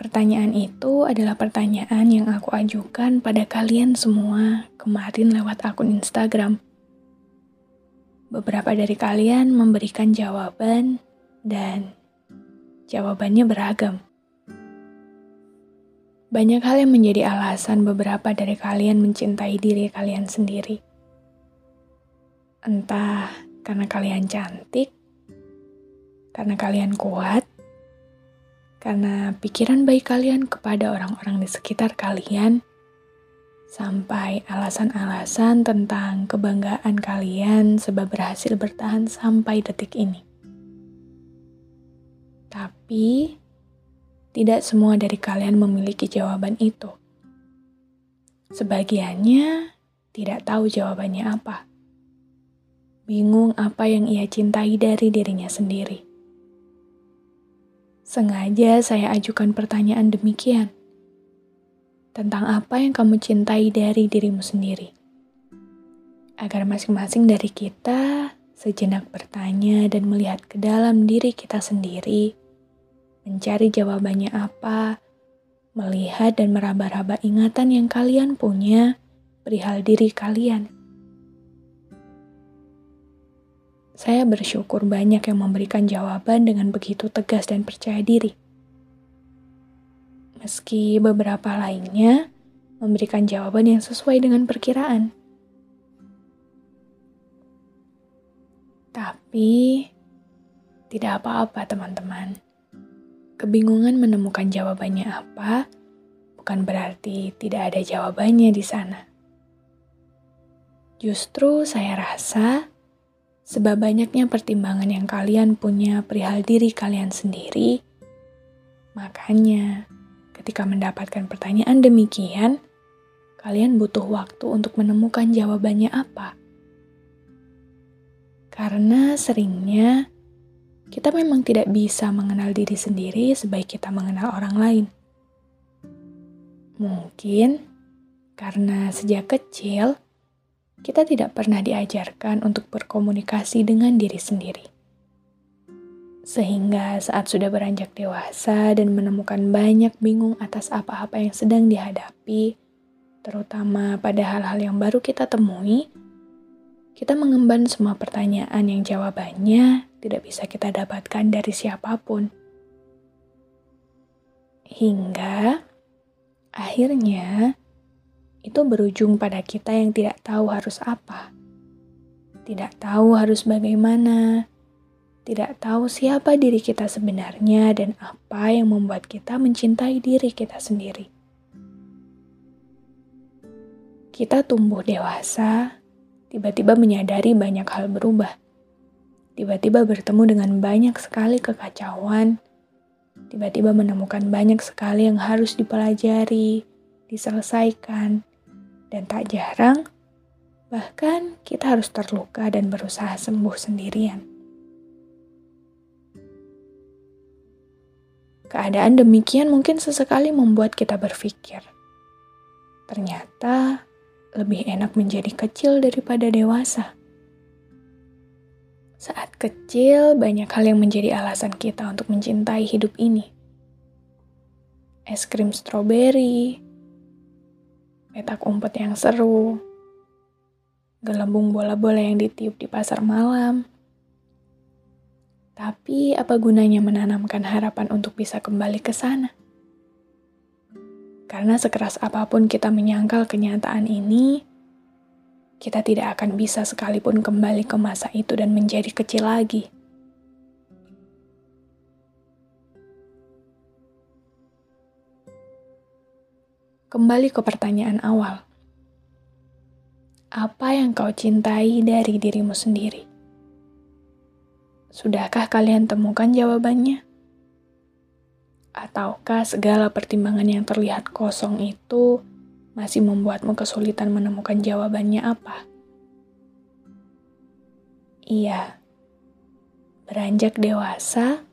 Pertanyaan itu adalah pertanyaan yang aku ajukan pada kalian semua kemarin lewat akun Instagram. Beberapa dari kalian memberikan jawaban, dan jawabannya beragam. Banyak hal yang menjadi alasan beberapa dari kalian mencintai diri kalian sendiri. Entah karena kalian cantik, karena kalian kuat, karena pikiran baik kalian kepada orang-orang di sekitar kalian, sampai alasan-alasan tentang kebanggaan kalian sebab berhasil bertahan sampai detik ini. Tapi, tidak semua dari kalian memiliki jawaban itu. Sebagiannya tidak tahu jawabannya apa. Bingung apa yang ia cintai dari dirinya sendiri. Sengaja saya ajukan pertanyaan demikian. Tentang apa yang kamu cintai dari dirimu sendiri. Agar masing-masing dari kita sejenak bertanya dan melihat ke dalam diri kita sendiri, mencari jawabannya apa, melihat dan meraba-raba ingatan yang kalian punya perihal diri kalian Saya bersyukur banyak yang memberikan jawaban dengan begitu tegas dan percaya diri. Meski beberapa lainnya memberikan jawaban yang sesuai dengan perkiraan. Tapi, tidak apa-apa teman-teman. Kebingungan menemukan jawabannya apa bukan berarti tidak ada jawabannya di sana. Justru saya rasa Sebab banyaknya pertimbangan yang kalian punya perihal diri kalian sendiri, makanya ketika mendapatkan pertanyaan demikian, kalian butuh waktu untuk menemukan jawabannya apa. Karena seringnya kita memang tidak bisa mengenal diri sendiri sebaik kita mengenal orang lain. Mungkin karena sejak kecil kita tidak pernah diajarkan untuk berkomunikasi dengan diri sendiri. Sehingga saat sudah beranjak dewasa dan menemukan banyak bingung atas apa-apa yang sedang dihadapi, terutama pada hal-hal yang baru kita temui, kita mengemban semua pertanyaan yang jawabannya tidak bisa kita dapatkan dari siapa pun. Hingga akhirnya itu berujung pada kita yang tidak tahu harus apa, tidak tahu harus bagaimana, tidak tahu siapa diri kita sebenarnya dan apa yang membuat kita mencintai diri kita sendiri. Kita tumbuh dewasa, tiba-tiba menyadari banyak hal berubah. Tiba-tiba bertemu dengan banyak sekali kekacauan, tiba-tiba menemukan banyak sekali yang harus dipelajari, diselesaikan, dan tak jarang, bahkan kita harus terluka dan berusaha sembuh sendirian. Keadaan demikian mungkin sesekali membuat kita berpikir, ternyata lebih enak menjadi kecil daripada dewasa. Saat kecil, banyak hal yang menjadi alasan kita untuk mencintai hidup ini. Es krim stroberi, petak umpet yang seru, gelembung bola-bola yang ditiup di pasar malam. Tapi apa gunanya menanamkan harapan untuk bisa kembali ke sana? Karena sekeras apa pun kita menyangkal kenyataan ini, kita tidak akan bisa sekalipun kembali ke masa itu dan menjadi kecil lagi. Kembali ke pertanyaan awal. Apa yang kau cintai dari dirimu sendiri? Sudahkah kalian temukan jawabannya? Ataukah segala pertimbangan yang terlihat kosong itu masih membuatmu kesulitan menemukan jawabannya apa? Iya, beranjak dewasa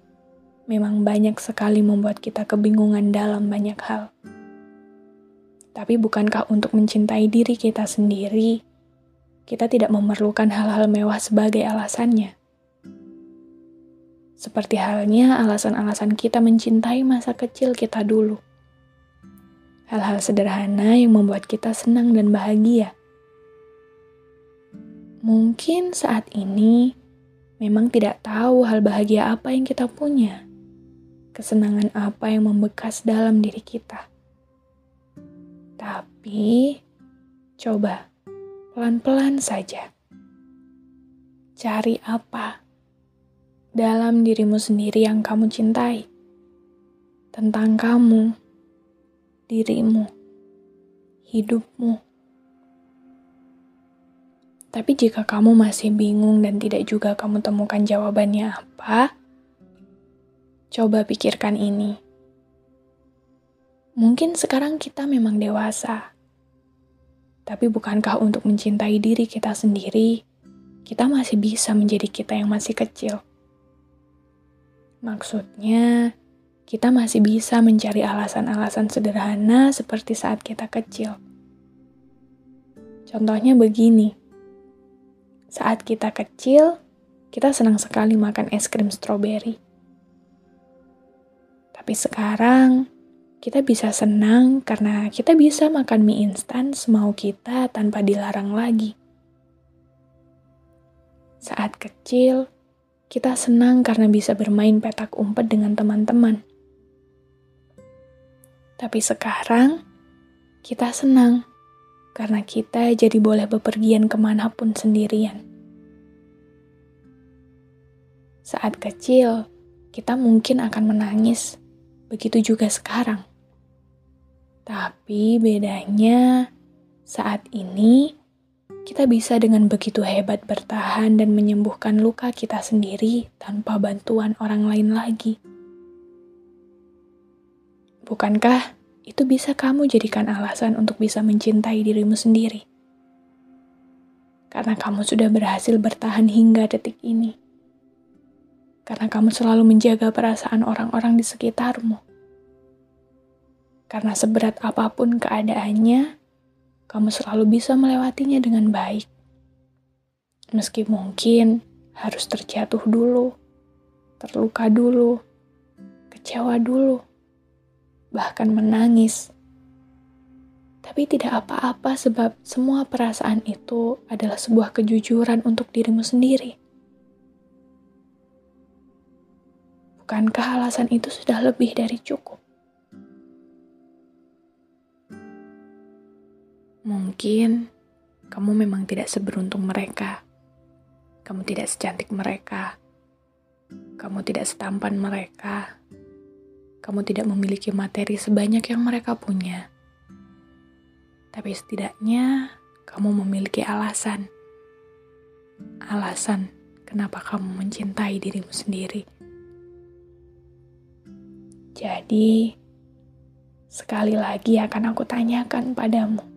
memang banyak sekali membuat kita kebingungan dalam banyak hal. Tapi bukankah untuk mencintai diri kita sendiri, kita tidak memerlukan hal-hal mewah sebagai alasannya? Seperti halnya alasan-alasan kita mencintai masa kecil kita dulu. Hal-hal sederhana yang membuat kita senang dan bahagia. Mungkin saat ini memang tidak tahu hal bahagia apa yang kita punya, kesenangan apa yang membekas dalam diri kita tapi, coba pelan-pelan saja. Cari apa dalam dirimu sendiri yang kamu cintai tentang kamu, dirimu, hidupmu. Tapi jika kamu masih bingung dan tidak juga kamu temukan jawabannya apa, coba pikirkan ini Mungkin sekarang kita memang dewasa, tapi bukankah untuk mencintai diri kita sendiri, kita masih bisa menjadi kita yang masih kecil? Maksudnya, kita masih bisa mencari alasan-alasan sederhana seperti saat kita kecil. Contohnya begini, saat kita kecil, kita senang sekali makan es krim stroberi. Tapi sekarang, kita bisa senang karena kita bisa makan mie instan semau kita tanpa dilarang lagi. Saat kecil, kita senang karena bisa bermain petak umpet dengan teman-teman. Tapi sekarang, kita senang karena kita jadi boleh bepergian ke mana pun sendirian. Saat kecil, kita mungkin akan menangis Begitu juga sekarang. Tapi bedanya saat ini kita bisa dengan begitu hebat bertahan dan menyembuhkan luka kita sendiri tanpa bantuan orang lain lagi. Bukankah itu bisa kamu jadikan alasan untuk bisa mencintai dirimu sendiri? Karena kamu sudah berhasil bertahan hingga detik ini karena kamu selalu menjaga perasaan orang-orang di sekitarmu. Karena seberat apa pun keadaannya, kamu selalu bisa melewatinya dengan baik. Meski mungkin harus terjatuh dulu, terluka dulu, kecewa dulu, bahkan menangis. Tapi tidak apa-apa sebab semua perasaan itu adalah sebuah kejujuran untuk dirimu sendiri. Bukankah alasan itu sudah lebih dari cukup? Mungkin kamu memang tidak seberuntung mereka. Kamu tidak secantik mereka. Kamu tidak setampan mereka. Kamu tidak memiliki materi sebanyak yang mereka punya. Tapi setidaknya kamu memiliki alasan. Alasan kenapa kamu mencintai dirimu sendiri. Jadi, sekali lagi akan aku tanyakan padamu.